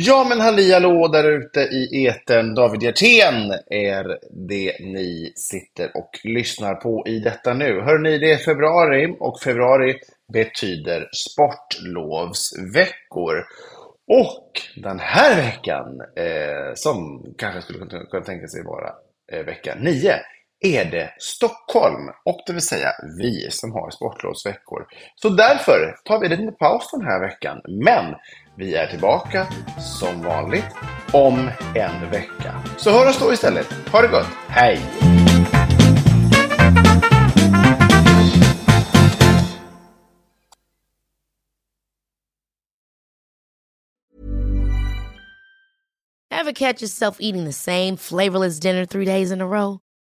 Ja men halli hallå där ute i eten. David Hjertén är det ni sitter och lyssnar på i detta nu. Hör ni, det är februari och februari betyder sportlovsveckor. Och den här veckan, eh, som kanske skulle kunna, kunna tänka sig vara eh, vecka 9, är det Stockholm och det vill säga vi som har sportlovsveckor. Så därför tar vi en liten paus den här veckan. Men vi är tillbaka som vanligt om en vecka. Så hör oss då istället. Ha det gott. Hej! Ever catch yourself eating the same flavorless dinner three days in a row?